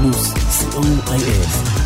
פלוס, co.il.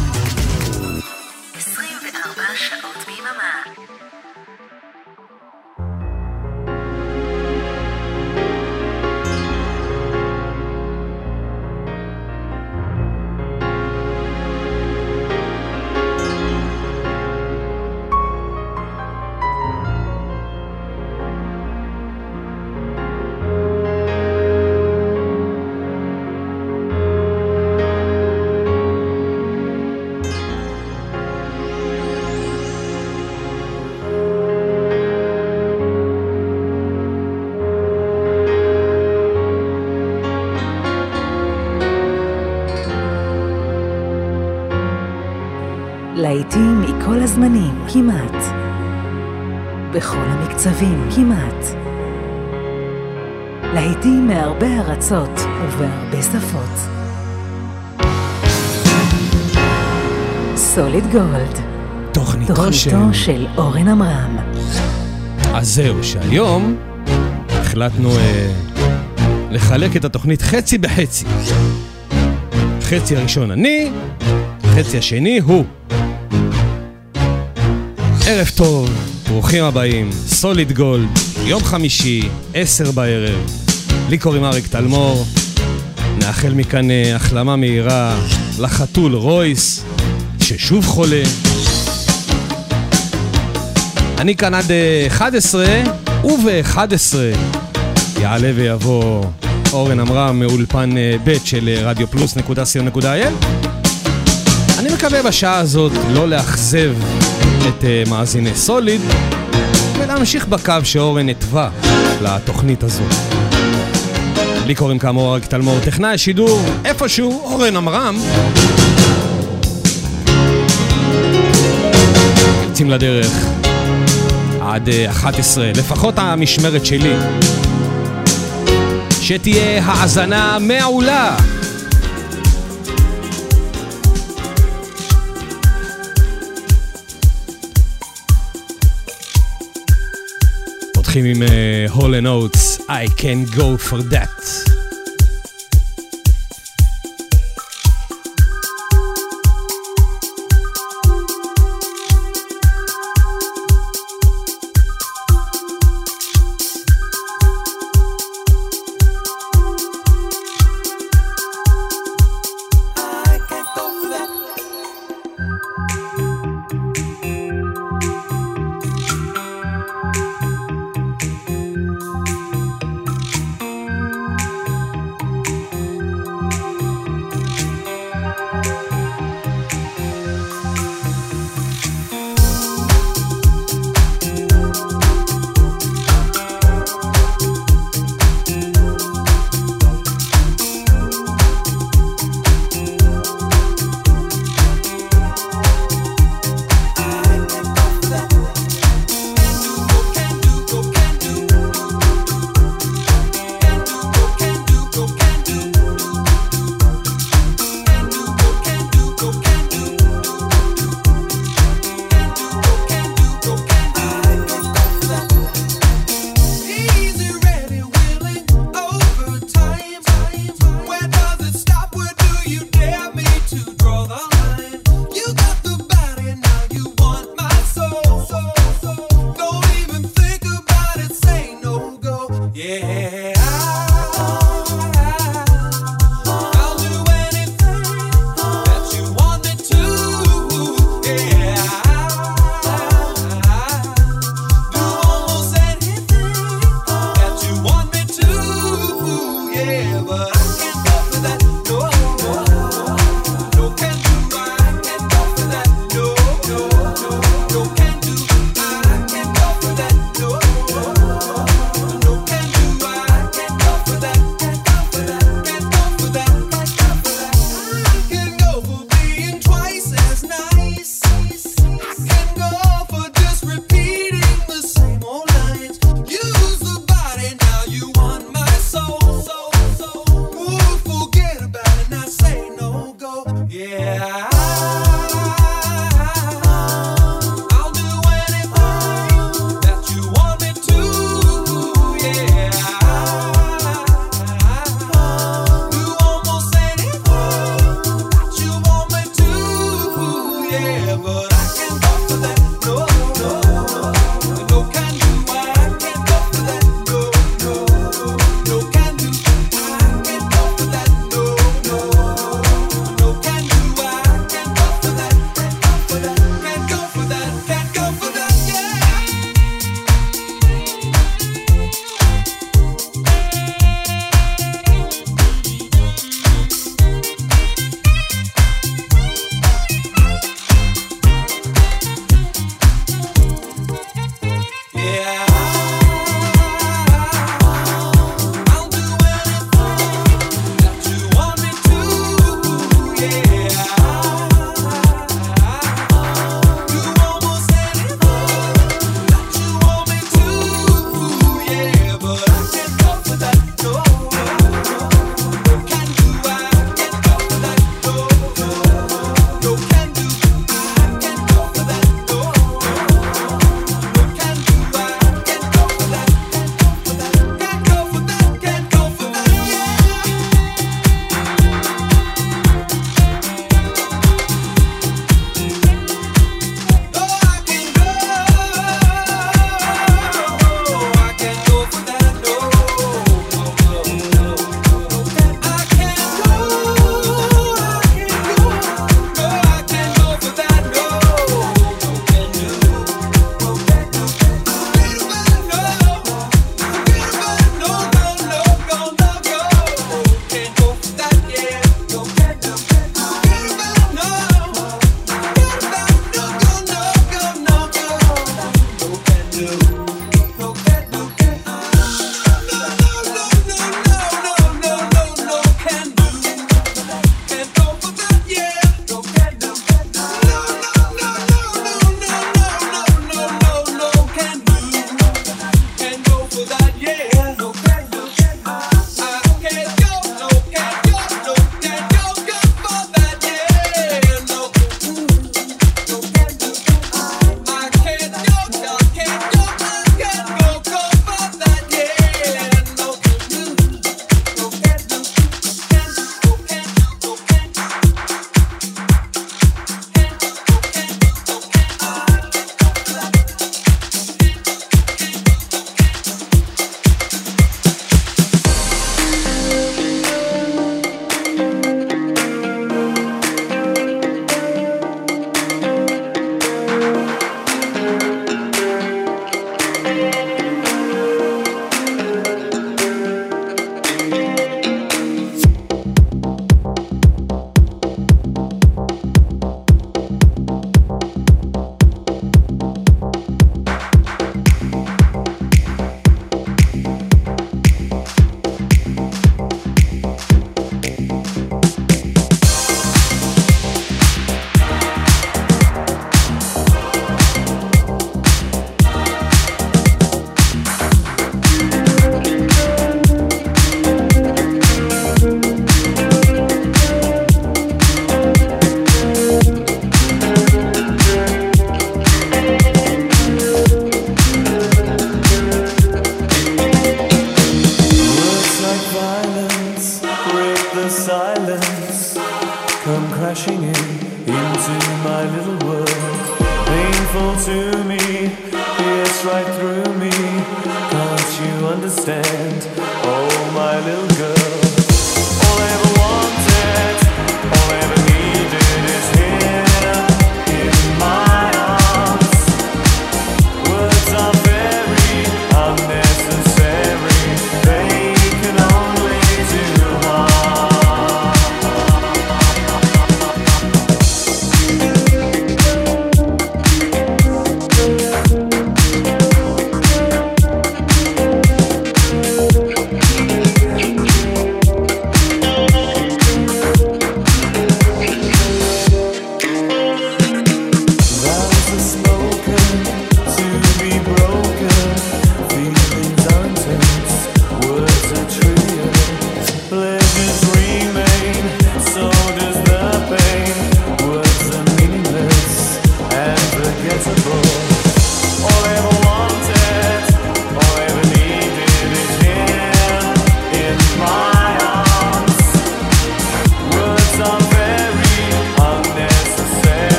להיטים מכל הזמנים, כמעט. בכל המקצבים, כמעט. להיטים מהרבה ארצות ובהרבה שפות. סוליד גולד, תוכניתו של... תוכניתו של אורן עמרם. אז זהו, שהיום החלטנו אה, לחלק את התוכנית חצי בחצי. חצי הראשון אני, חצי השני הוא. ערב טוב, ברוכים הבאים, סוליד גולד, יום חמישי, עשר בערב. לי קוראים אריק תלמור, נאחל מכאן אה, החלמה מהירה לחתול רויס, ששוב חולה. אני כאן עד אה, 11, וב-11 יעלה ויבוא אורן עמרם מאולפן אה, ב' של אה, רדיו פלוס נקודה סיון נקודה אייל. אני מקווה בשעה הזאת לא לאכזב את uh, מאזיני סוליד ולהמשיך בקו שאורן התווה לתוכנית הזו. לי קוראים כאמור אריק תלמור, טכנאי השידור איפשהו, אורן עמרם. יוצאים לדרך עד אה, 11, לפחות המשמרת שלי. שתהיה האזנה מעולה. פותחים עם Hall and Oates, I can go for that.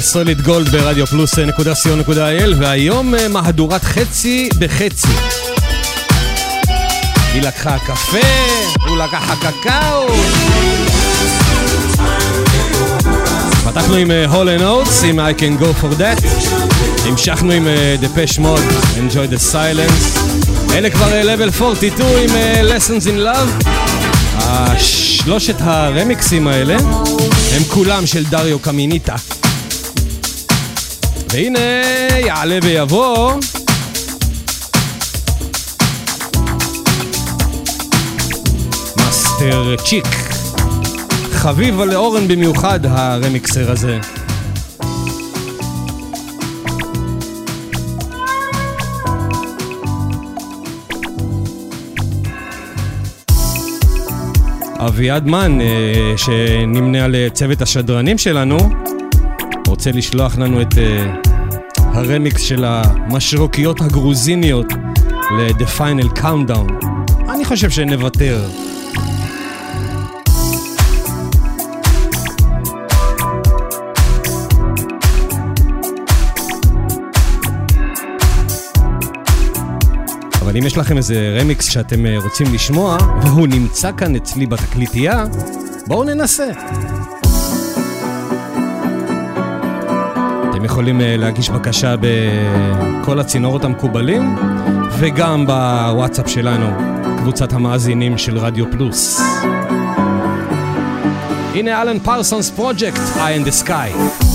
סוליד גולד ברדיו פלוס נקודה סיון נקודה אייל, והיום אה, מהדורת חצי בחצי. היא לקחה קפה, הוא לקח הקקאו. פתחנו עם Hall and Oates, עם I can go for that. המשכנו עם Depeche Mode, enjoy the silence. אלה כבר Level 42 עם lessons in love. שלושת הרמיקסים האלה הם כולם של דריו קמיניטה. והנה, יעלה ויבוא. Master Chic. חביב על אורן במיוחד הרמיקסר הזה. אביעד מן, אה, שנמנה על צוות השדרנים שלנו, רוצה לשלוח לנו את אה, הרמיקס של המשרוקיות הגרוזיניות ל-The Final Countdown. אני חושב שנוותר. אבל אם יש לכם איזה רמיקס שאתם אה, רוצים לשמוע, והוא נמצא כאן אצלי בתקליטייה, בואו ננסה. אתם יכולים אה, להגיש בקשה בכל הצינורות המקובלים, וגם בוואטסאפ שלנו, קבוצת המאזינים של רדיו פלוס. הנה אלן פרסונס פרויקט, Eye in the Sky.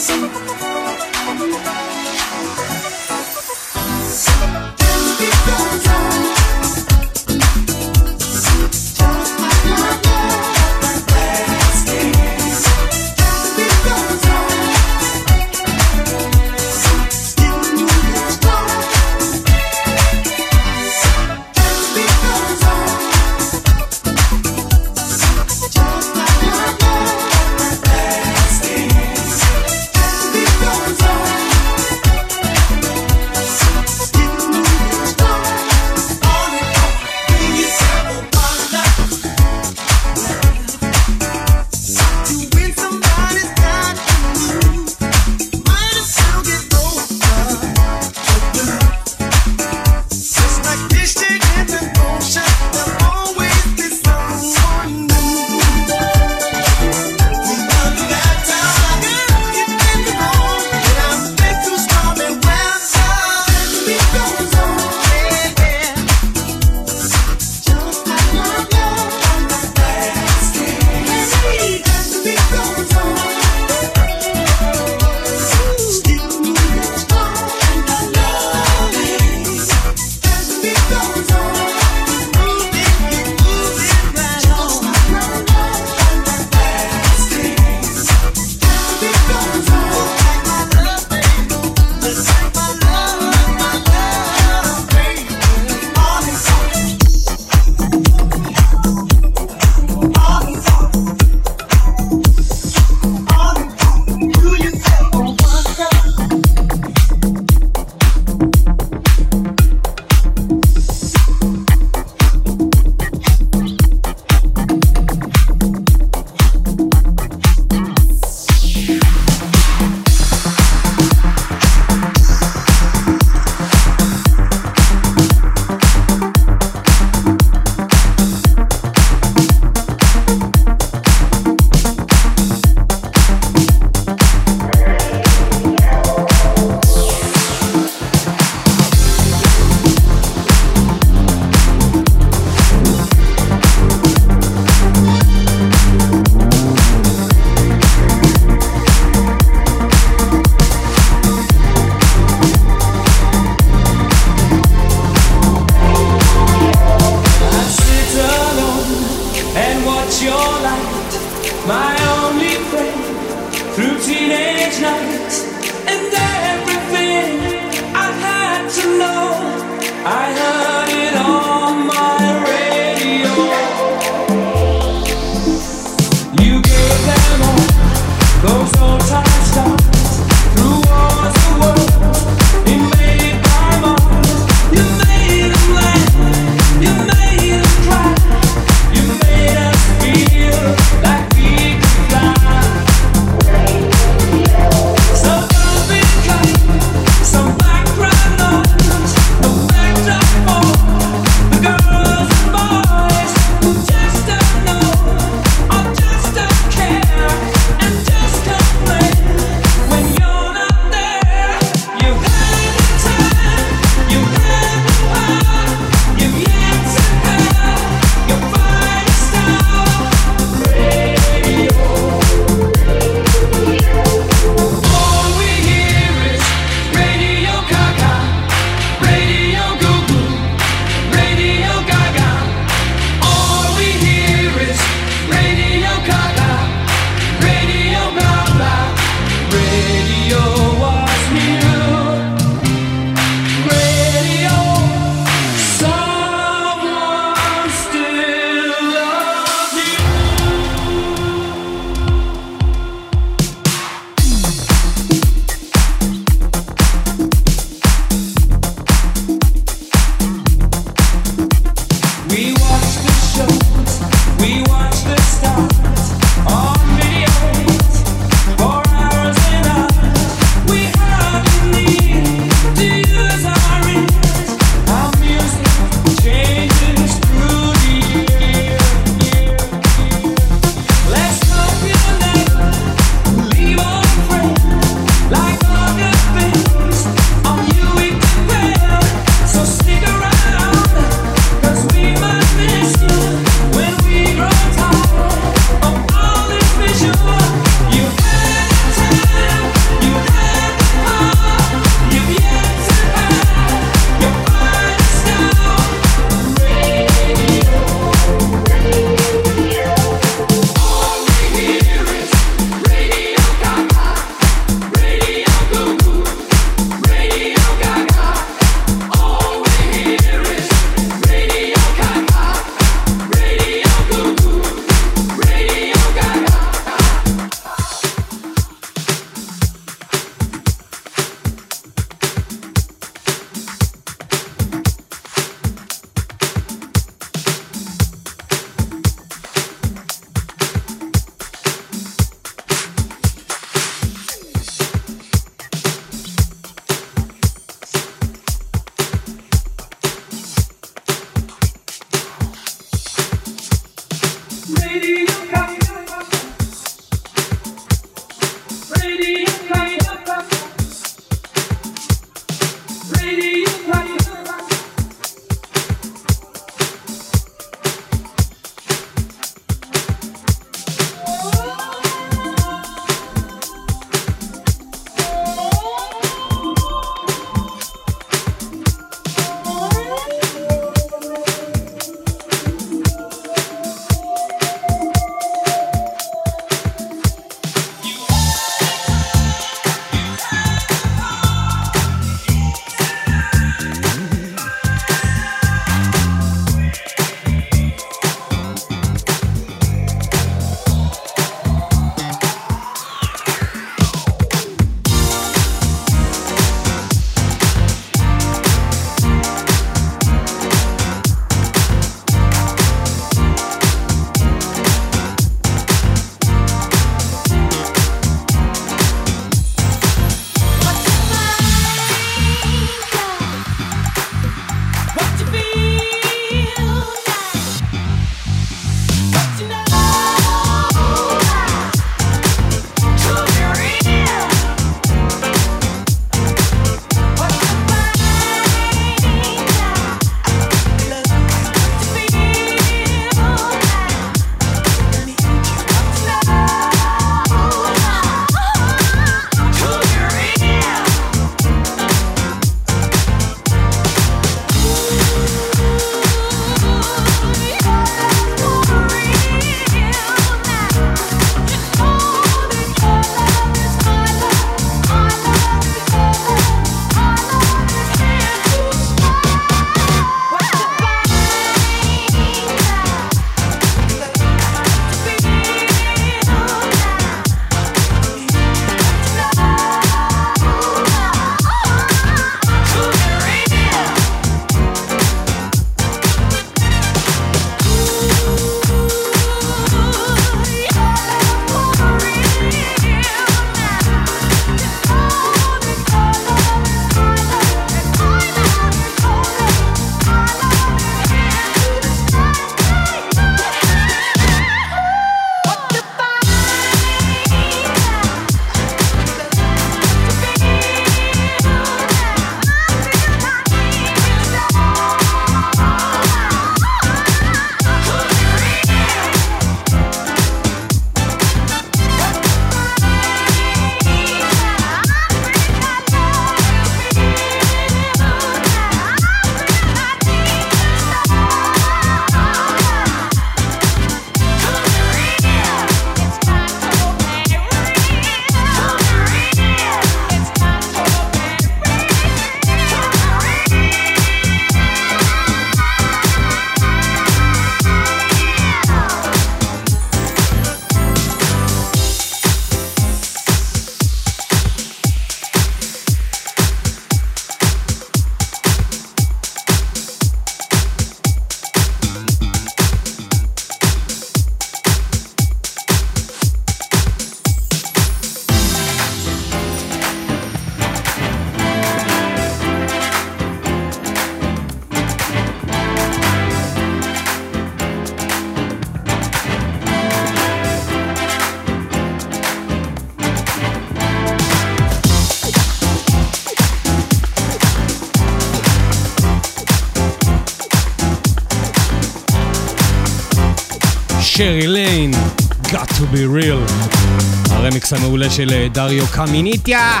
של אה, דריו קמיניטיה.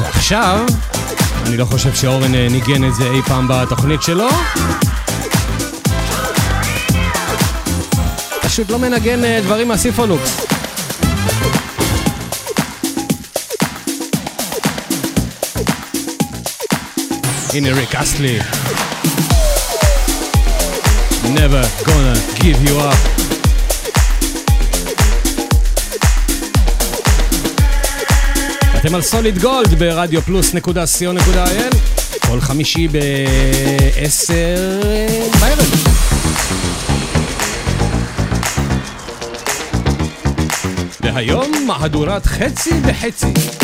ועכשיו, אני לא חושב שאורן אה, ניגן את זה אי פעם בתוכנית שלו. פשוט לא מנגן אה, דברים מהסיפולוקס. הנה ריק אסלי. Never gonna give you up. אתם על סוליד גולד ברדיו פלוס נקודה סיו נקודה אייל כל חמישי ב-10 בערב. והיום מהדורת חצי וחצי.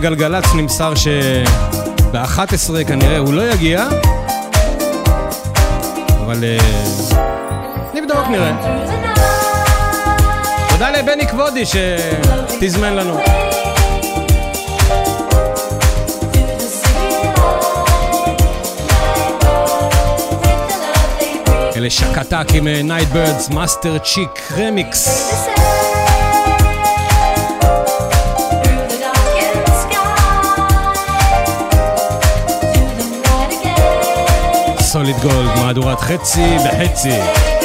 מאולפן גלגלצ נמסר שב-11 כנראה הוא לא יגיע, אבל אה, נבדוק נראה. תודה לבני כבודי שתזמן לנו. אלה Shakatak עם Night Birds Master Chic רמיקס. סוליד גולד, מהדורת חצי בחצי.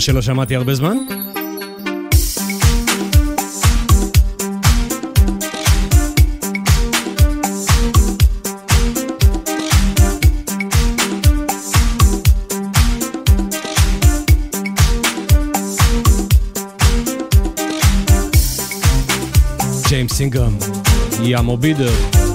שיר שלא שמעתי הרבה זמן. ג'יימס סינגרם, יאמו בידר.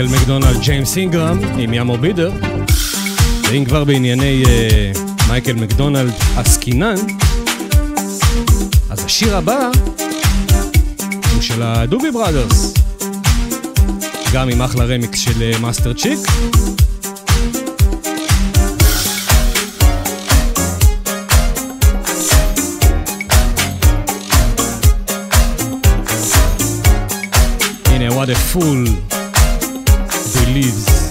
מייקל מקדונלד, ג'יימס אינגרם עם Yah Mo B There. ואם כבר בענייני אה, מייקל מקדונלד עסקינן, אז השיר הבא הוא של ה Doobie Brothers. גם עם אחלה רמיקס של Master אה, Chic. הנה, what a fool. Believes.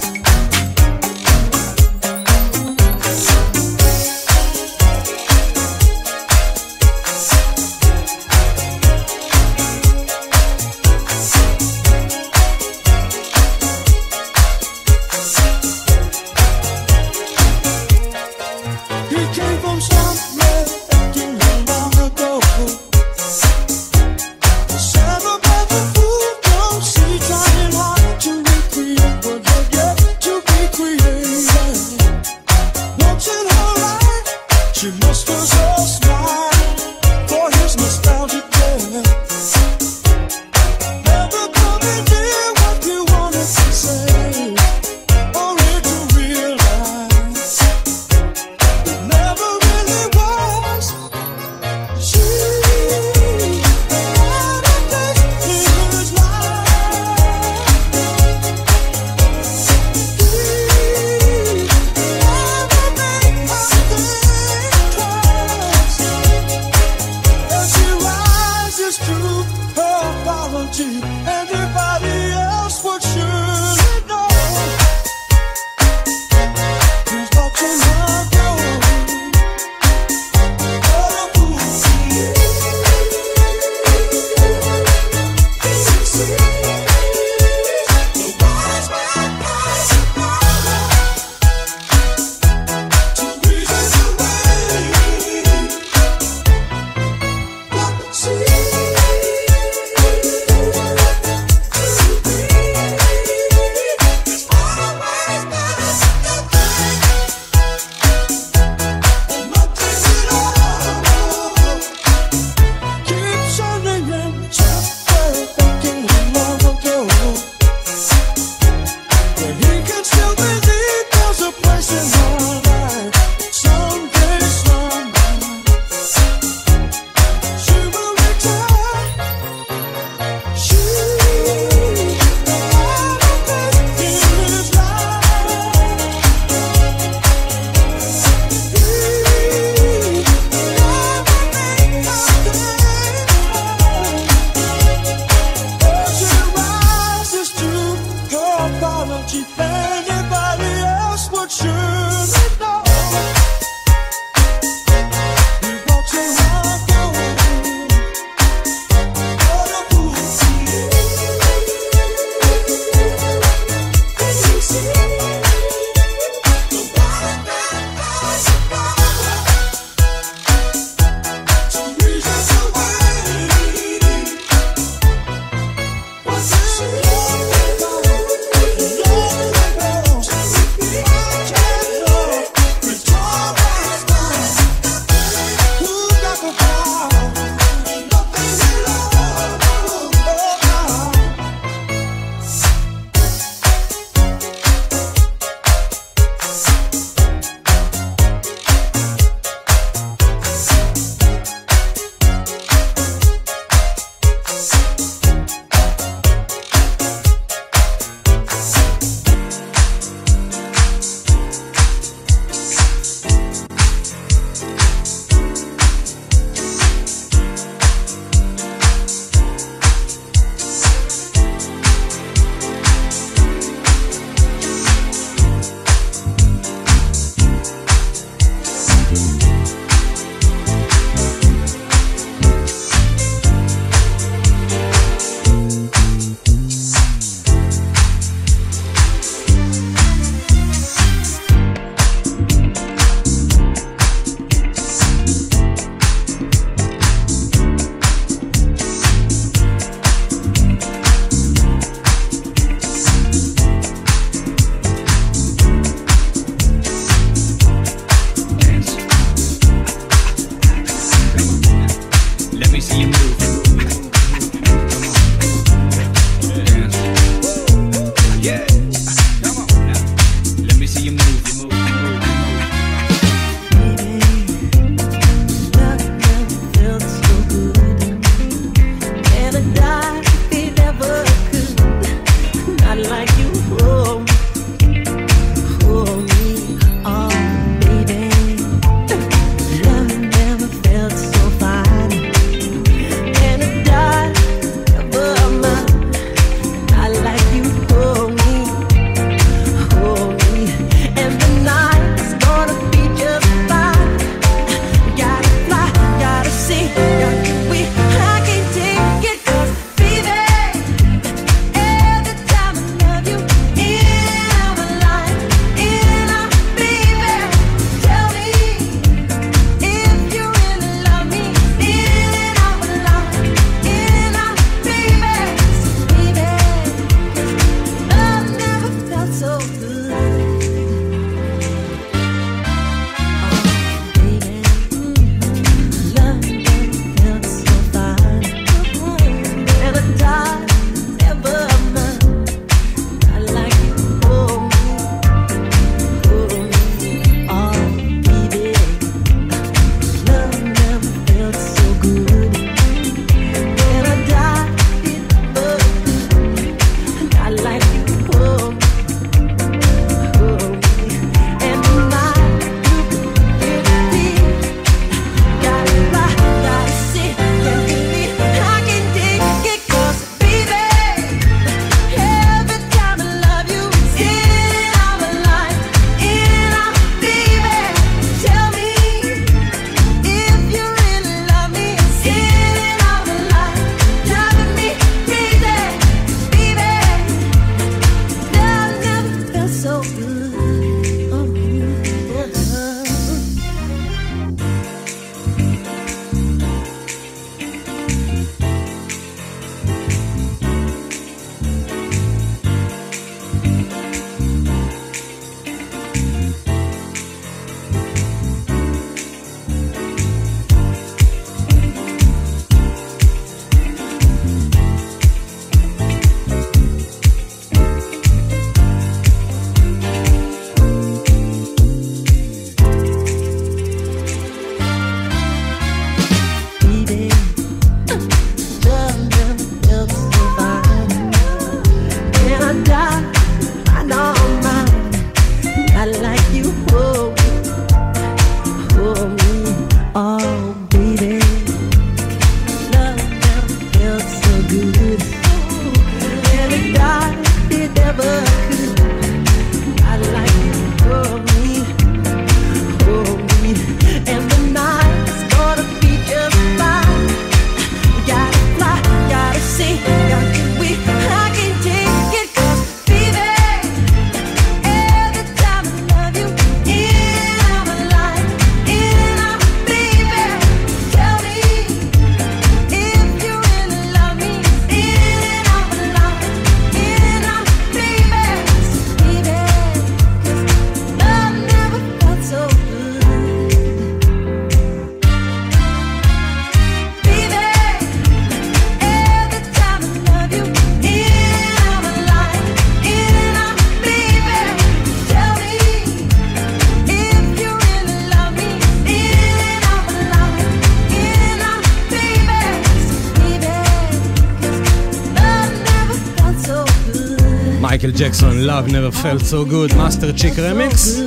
Love Never Felt So Good, Master Chic רמיקס.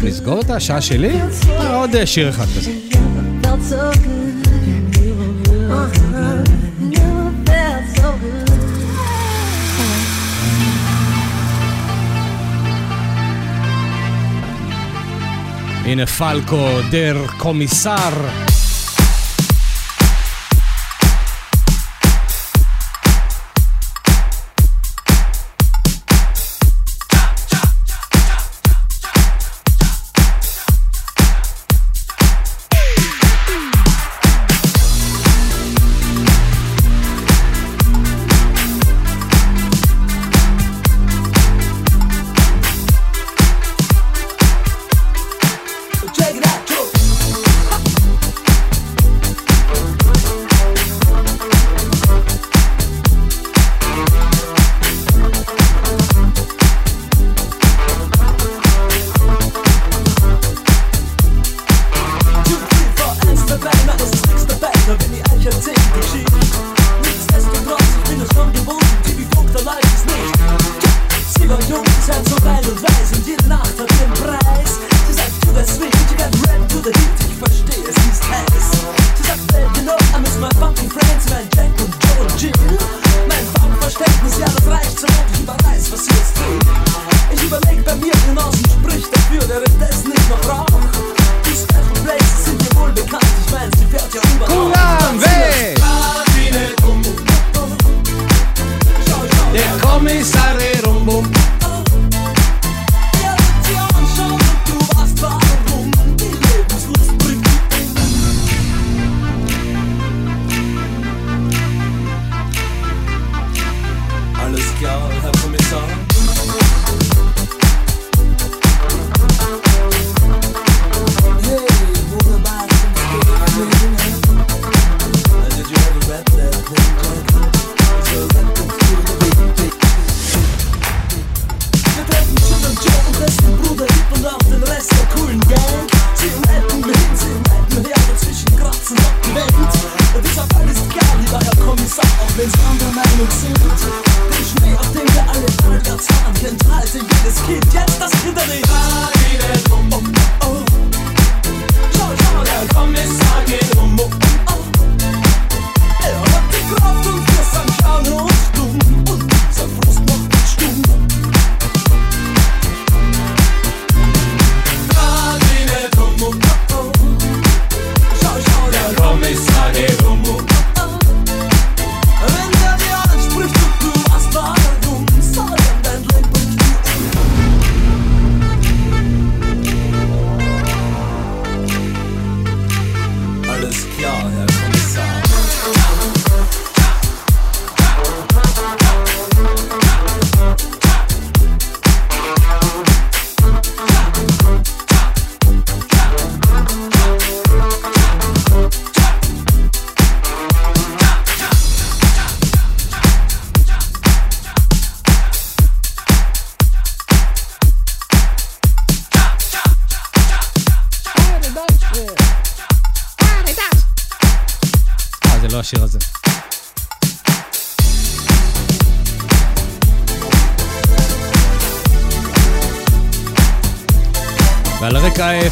ונסגור את השעה שלי? עוד שיר אחד כזה. הנה פלקו, Der Kommissar.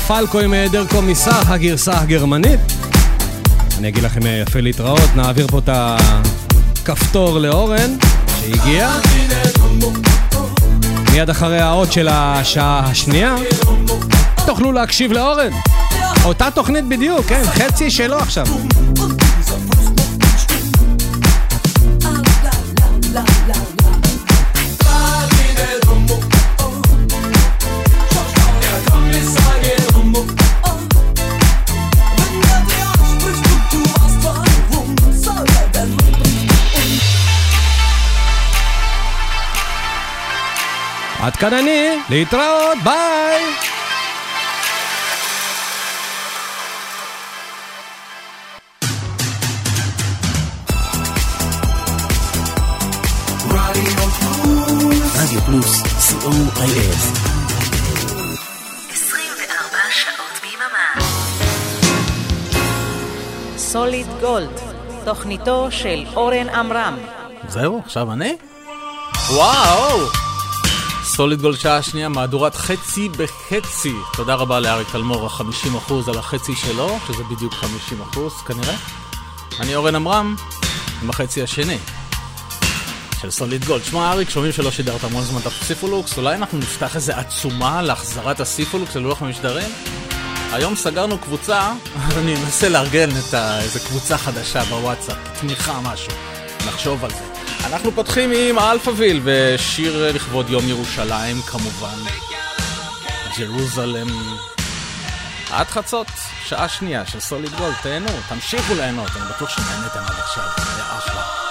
פלקו עם היעדר קומיסר, הגרסה הגרמנית. אני אגיד לכם יפה להתראות, נעביר פה את הכפתור לאורן, שהגיע. מיד אחרי האות של השעה השנייה, תוכלו להקשיב לאורן. אותה תוכנית בדיוק, כן, חצי שלו עכשיו. עד כאן אני, להתראות, ביי! רדיו פלוס, co.il 24 שעות ביממה. סוליד גולד, תוכניתו של אורן עמרם זהו, עכשיו אני? וואו! Solid Gold שעה שנייה, מהדורת חצי בחצי. תודה רבה לאריק תלמור, ה-50% על החצי שלו, שזה בדיוק 50% כנראה. אני אורן עמרם, עם החצי השני. של Solid Gold. שמע אריק, שומעים שלא שידרת המון זמן את הסיפולוקס, אולי אנחנו נפתח איזה עצומה להחזרת הסיפולוקס ללוח המשדרים? היום סגרנו קבוצה, אני אנסה לארגן את איזה קבוצה חדשה בוואטסאפ, תמיכה משהו, נחשוב על זה. אנחנו פותחים עם Alphaville ושיר לכבוד יום ירושלים כמובן. Jerusalem. עד חצות, שעה שנייה של Solid Gold, תהנו, תמשיכו ליהנות, אני בטוח שנהנתם עד עכשיו, היה אחלה.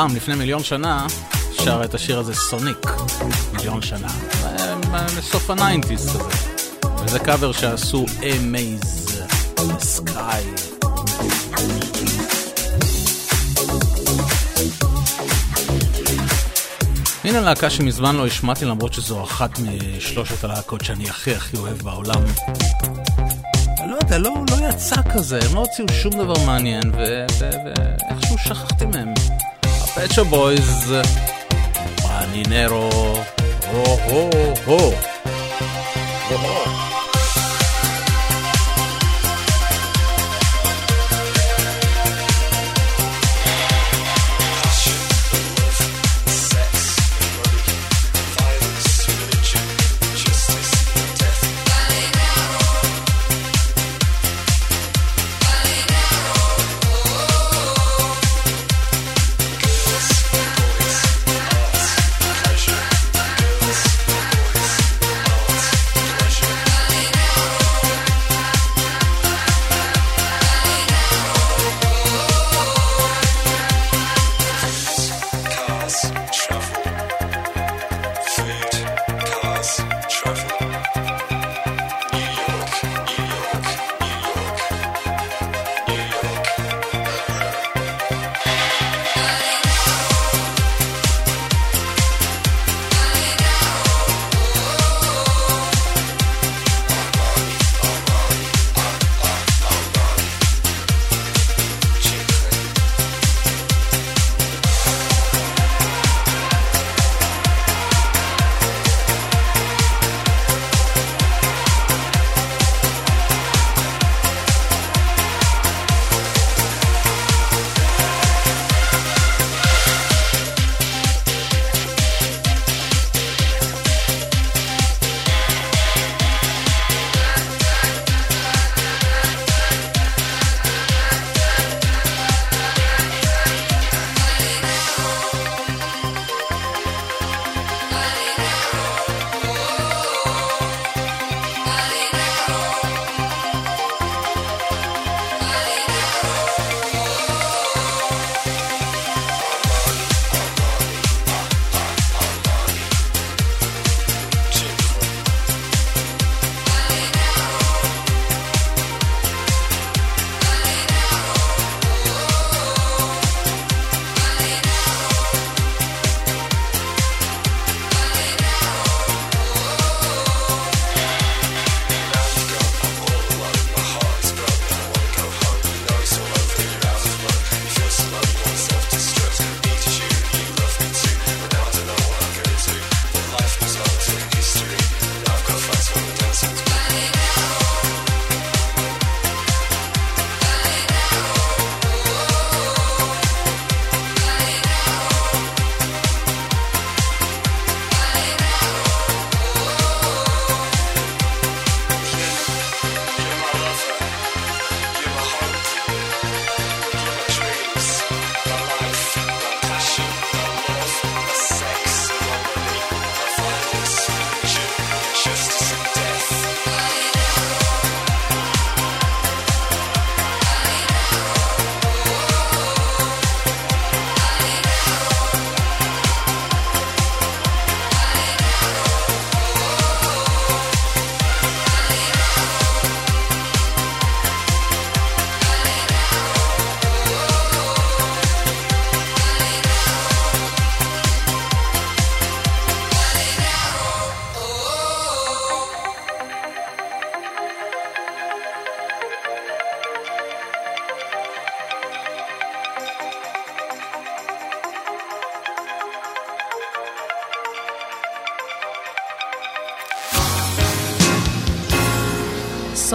פעם, לפני מיליון שנה, שר את השיר הזה Sonique, מיליון שנה. מסוף ה nineties כזה. וזה קאבר שעשו אמייז, סקאי. הנה להקה שמזמן לא השמעתי למרות שזו אחת משלושת הלהקות שאני הכי הכי אוהב בעולם. לא יודע, לא, לא יצא כזה, הם לא הוציאו שום דבר מעניין ואיכשהו שכחתי מהם. Pet Boys. Paninero. Oh oh oh.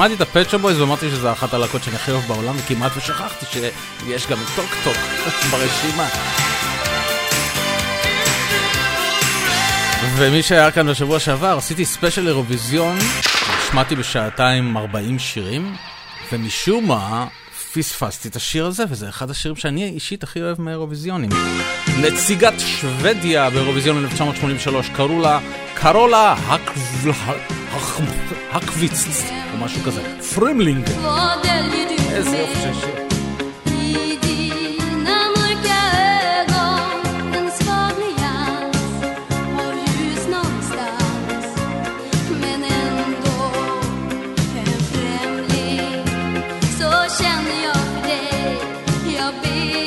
שמעתי את ה Pet Shop Boys ואמרתי שזה אחת הלהקות שאני הכי אוהב בעולם, וכמעט ושכחתי שיש גם את Talk Talk ברשימה. ומי שהיה כאן בשבוע שעבר, עשיתי ספיישל אירוויזיון, שמעתי בשעתיים 40 שירים, ומשום מה פספסתי את השיר הזה, וזה אחד השירים שאני אישית הכי אוהב מהאירוויזיונים. נציגת שוודיה באירוויזיון 1983, קראו לה Carola Häggkvist, או משהו כזה, Främling. איזה יופי של שיר. הג'אז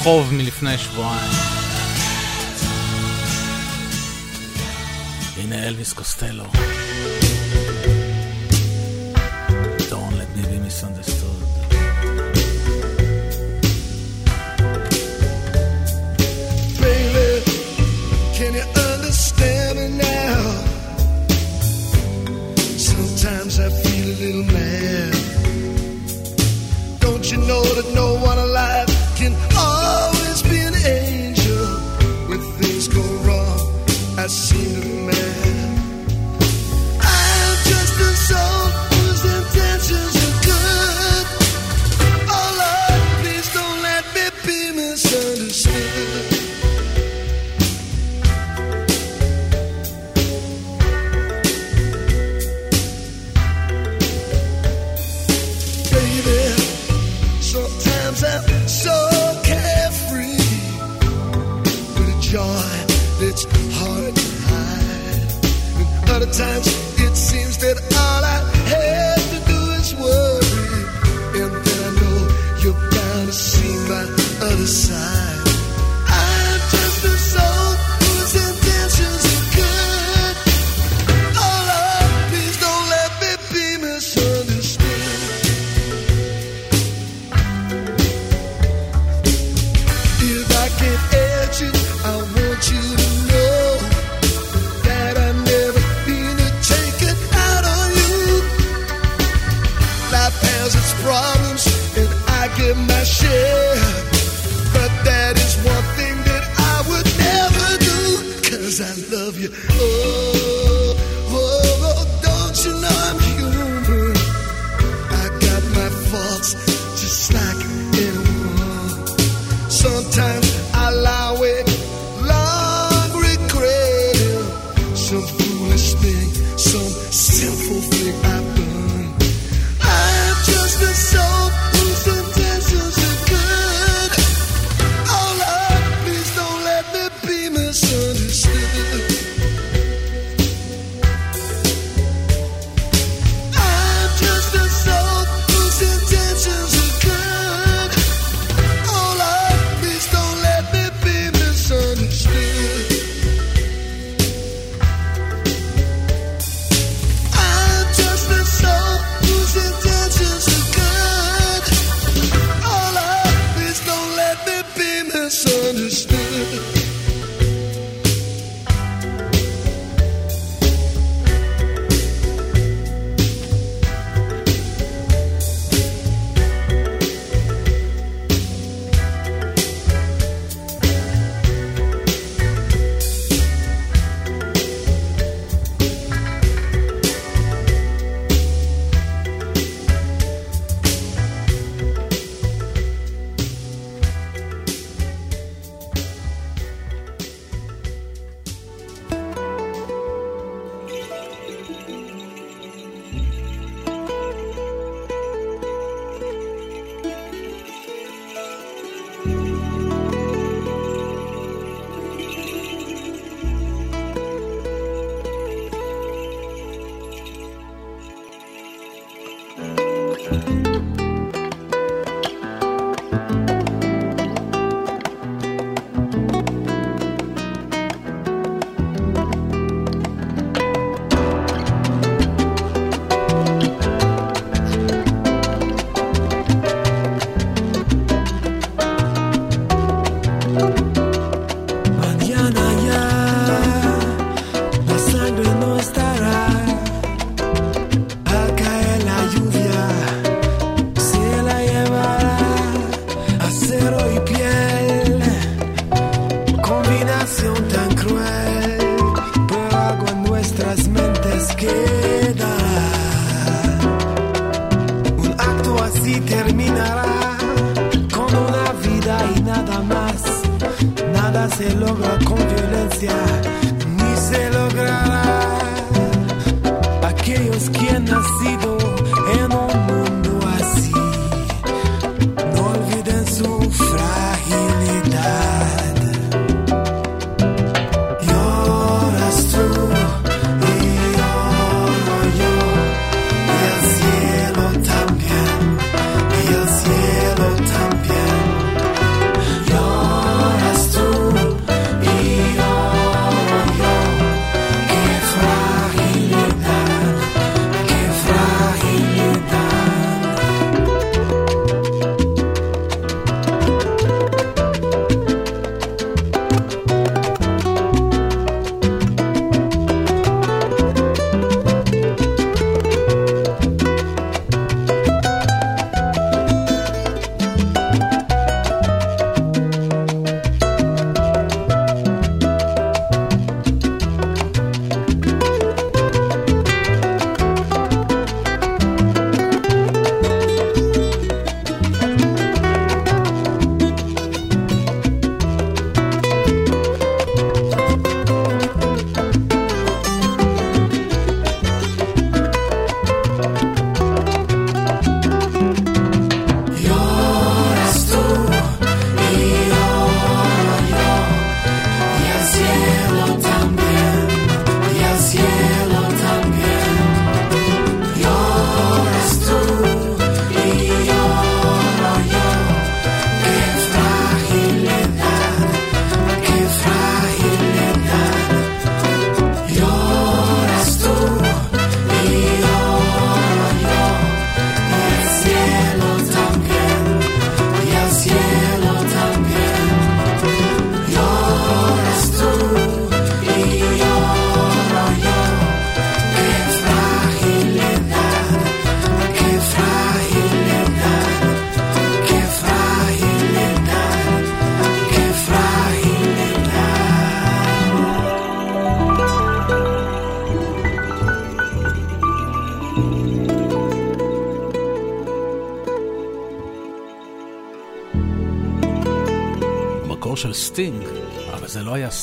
זה חוב מלפני שבועיים. הנה אלוויס קוסטלו.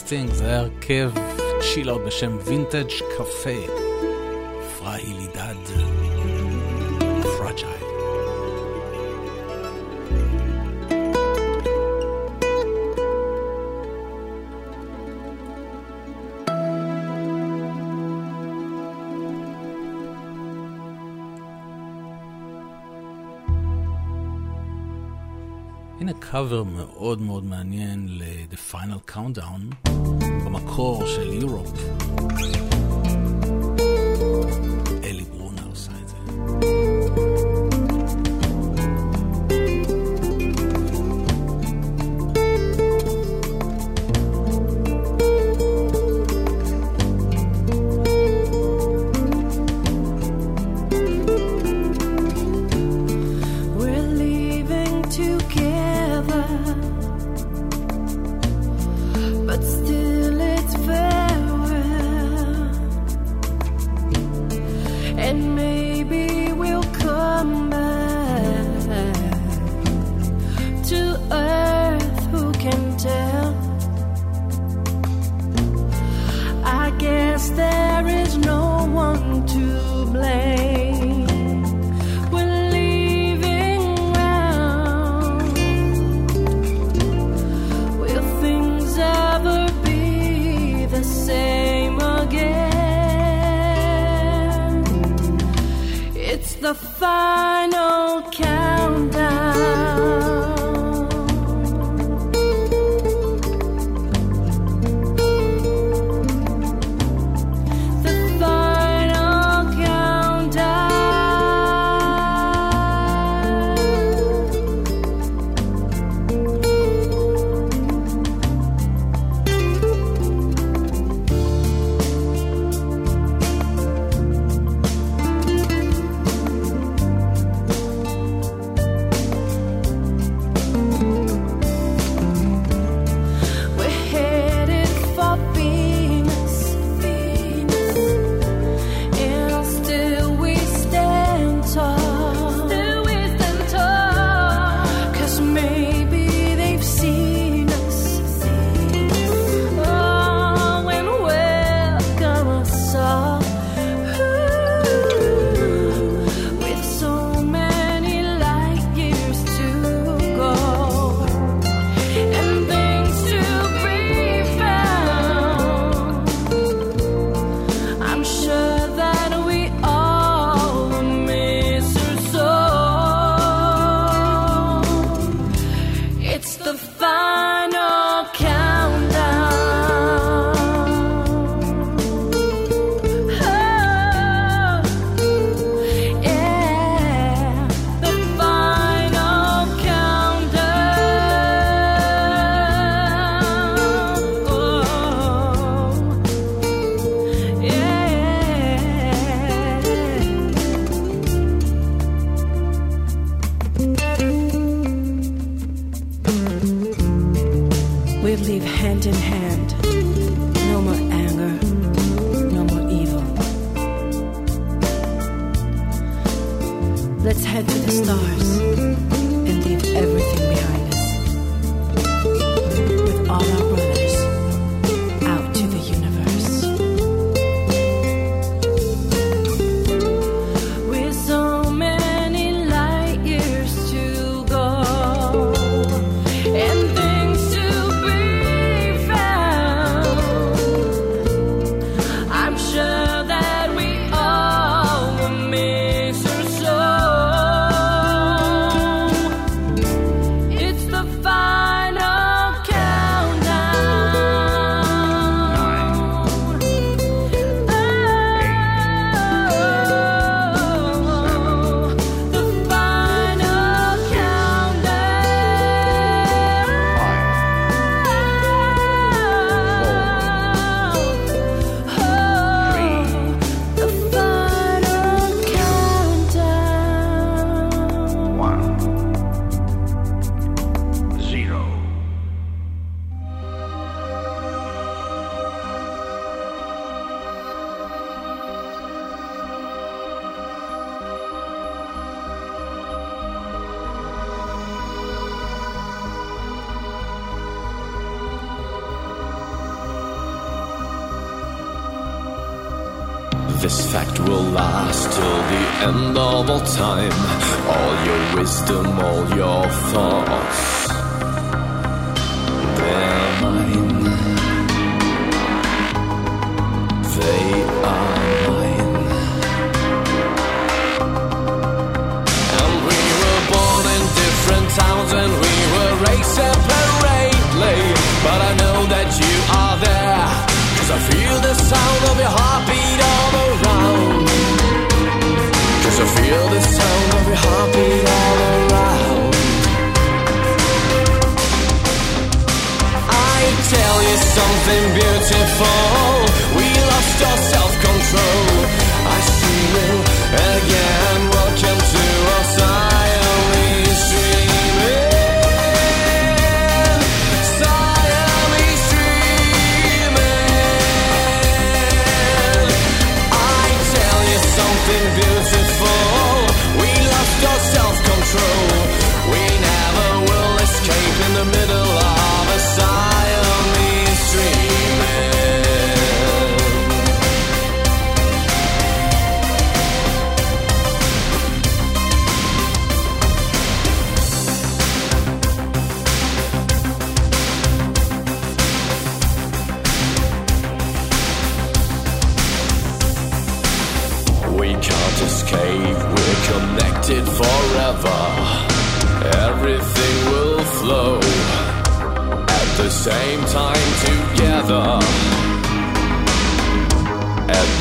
Thing, זה היה הרכב צ'ילר בשם וינטג' קפה. פראי לידד. קאבר מאוד מאוד מעניין ל... The Final Countdown, במקור של Europe.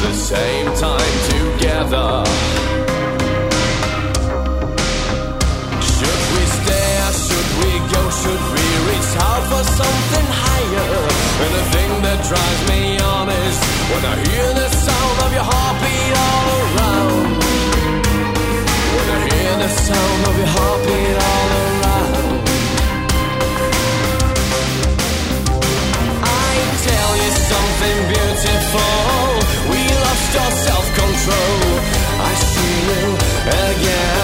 The same time together. Should we stay should we go? Should we reach out for something higher? And the thing that drives me on is when I hear the sound of your heartbeat all around. When I hear the sound of your heartbeat all around. I tell you something beautiful. Control. I see you again.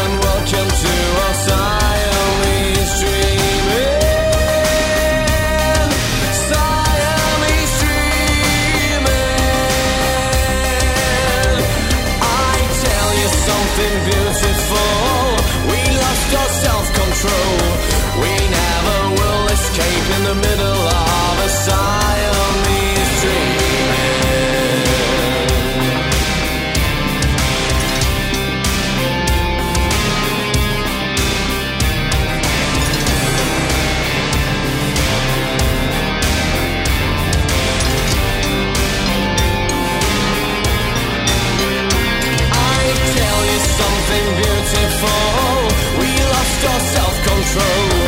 so.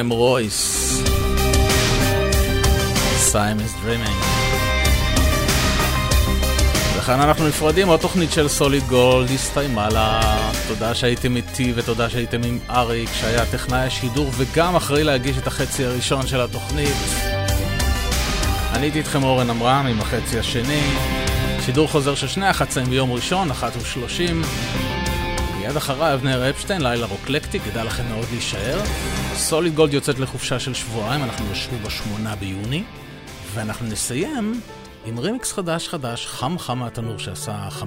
להם רויס. סיימס dreaming. וכאן אנחנו נפרדים, עוד תוכנית של Solid Gold הסתיימה לה. תודה שהייתם איתי ותודה שהייתם עם אריק, שהיה טכנאי השידור וגם אחראי להגיש את החצי הראשון של התוכנית. אני הייתי איתכם אורן עמרם עם החצי השני. שידור חוזר של שני החצאים ביום ראשון, אחת ושלושים. מיד אחריי אבנר אפשטיין, לילה רוקלקטי, כדאי לכם מאוד להישאר. סוליד גולד יוצאת לחופשה של שבועיים, אנחנו נשוב בשמונה ביוני, ואנחנו נסיים עם רימיקס חדש חדש, חם חם מהתנור שעשה 50%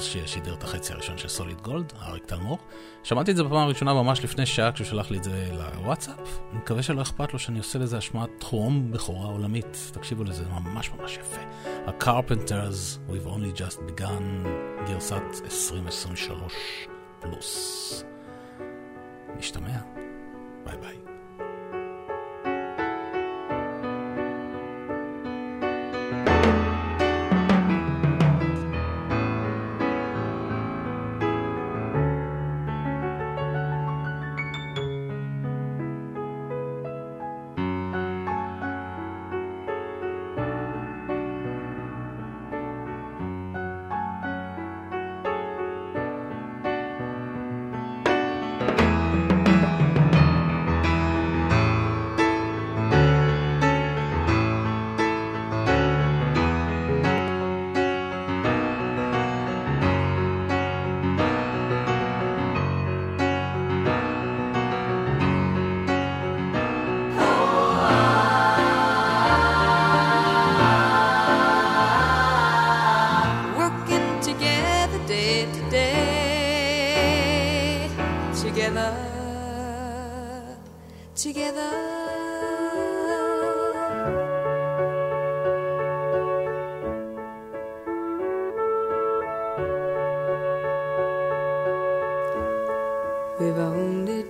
ששידר את החצי הראשון של סוליד גולד, אריק תלמור. שמעתי את זה בפעם הראשונה ממש לפני שעה כשהוא שלח לי את זה לוואטסאפ. אני מקווה שלא אכפת לו שאני עושה לזה השמעת טרום בכורה עולמית. תקשיבו לזה, זה ממש ממש יפה. ה-Carpenters, We've only just begun, גרסת 2023 פלוס. נשתמע. ביי ביי.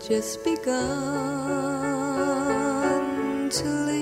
Just begun to live.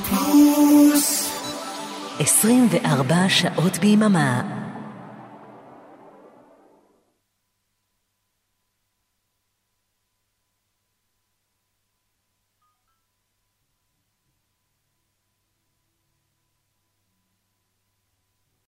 פלוס 24 שעות ביממה.